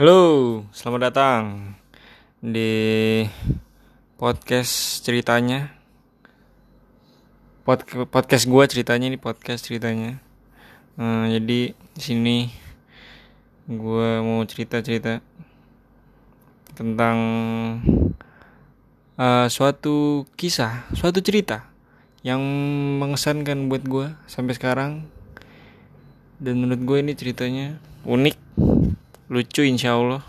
Halo, selamat datang di podcast ceritanya. Pod podcast gue ceritanya ini podcast ceritanya. Eh, jadi di sini gue mau cerita cerita tentang eh, suatu kisah, suatu cerita yang mengesankan buat gue sampai sekarang. Dan menurut gue ini ceritanya unik, lucu insya Allah.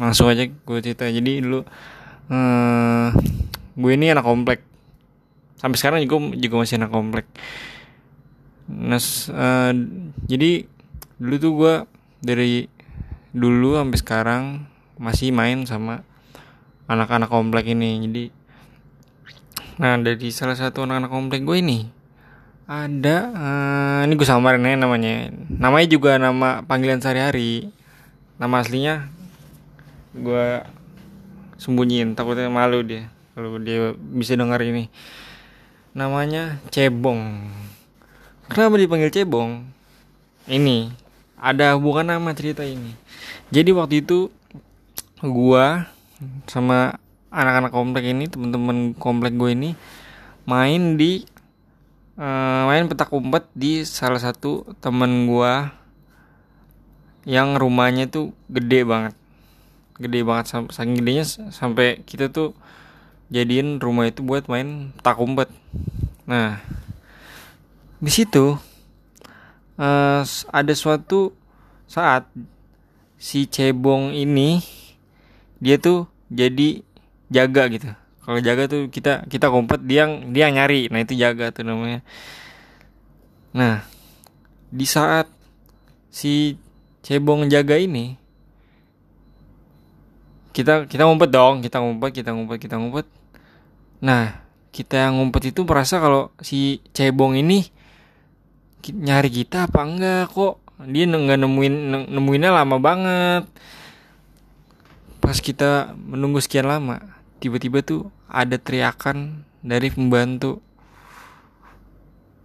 Langsung aja gue cerita. Jadi dulu eh gue ini anak komplek. Sampai sekarang juga juga masih anak komplek. Nah, eh, jadi dulu tuh gue dari dulu sampai sekarang masih main sama anak-anak komplek ini. Jadi nah dari salah satu anak-anak komplek gue ini ada eh, ini gue samarin aja namanya. Namanya juga nama panggilan sehari-hari. Nama aslinya gue sembunyiin takutnya malu dia kalau dia bisa dengar ini. Namanya Cebong. Kenapa dipanggil Cebong? Ini ada hubungan nama cerita ini. Jadi waktu itu gua sama anak-anak komplek ini, teman-teman komplek gue ini main di eh, main petak umpet di salah satu temen gua yang rumahnya tuh gede banget. Gede banget saking gedenya sampai kita tuh jadiin rumah itu buat main petak umpet. Nah, di situ s- ada suatu saat si cebong ini dia tuh jadi jaga gitu. Kalau jaga tuh kita kita kompet dia yang dia yang nyari. Nah, itu jaga tuh namanya. Nah, di saat si cebong jaga ini kita kita ngumpet dong, kita ngumpet, kita ngumpet, kita ngumpet. Nah, kita yang ngumpet itu merasa kalau si cebong ini nyari kita apa enggak kok dia nggak nemuin ne- nemuinnya lama banget pas kita menunggu sekian lama tiba-tiba tuh ada teriakan dari pembantu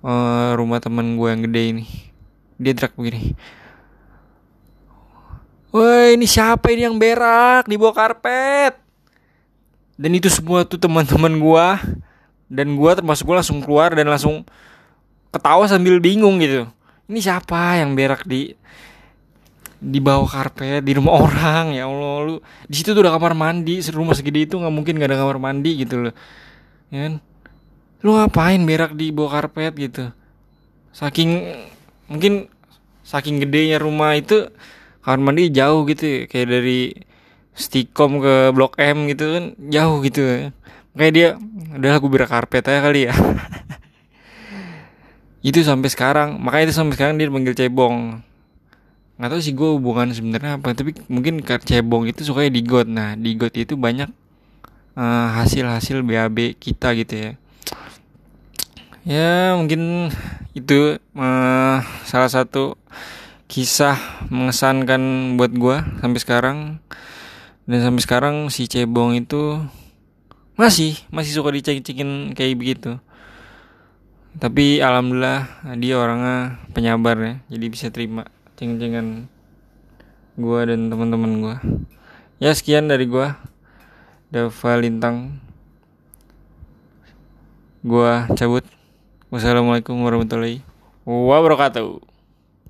eh, rumah teman gue yang gede ini. Dia teriak begini. Woi ini siapa ini yang berak di bawah karpet? Dan itu semua tuh teman-teman gua. Dan gua termasuk gua langsung keluar dan langsung ketawa sambil bingung gitu. Ini siapa yang berak di di bawah karpet di rumah orang ya allah lu di situ tuh ada kamar mandi rumah segede itu nggak mungkin gak ada kamar mandi gitu loh ya kan? Lu ngapain berak di bawah karpet gitu? Saking mungkin saking gedenya rumah itu kamar mandi jauh gitu ya, kayak dari Stikom ke Blok M gitu kan jauh gitu. Kayak dia udah aku berak karpet aja kali ya. Itu sampai sekarang makanya itu sampai sekarang dia panggil cebong nggak tahu sih gue hubungan sebenarnya apa tapi mungkin cebong itu sukanya di got. Nah di got itu banyak eh, hasil-hasil BAB kita gitu ya. Ya mungkin itu eh, salah satu kisah mengesankan buat gue sampai sekarang. Dan sampai sekarang si cebong itu masih masih suka dicek-cekin kayak begitu. Tapi alhamdulillah dia orangnya penyabar ya jadi bisa terima ceng-cengan gua dan teman-teman gua. Ya sekian dari gua. Dava Lintang. Gua cabut. Wassalamualaikum warahmatullahi wabarakatuh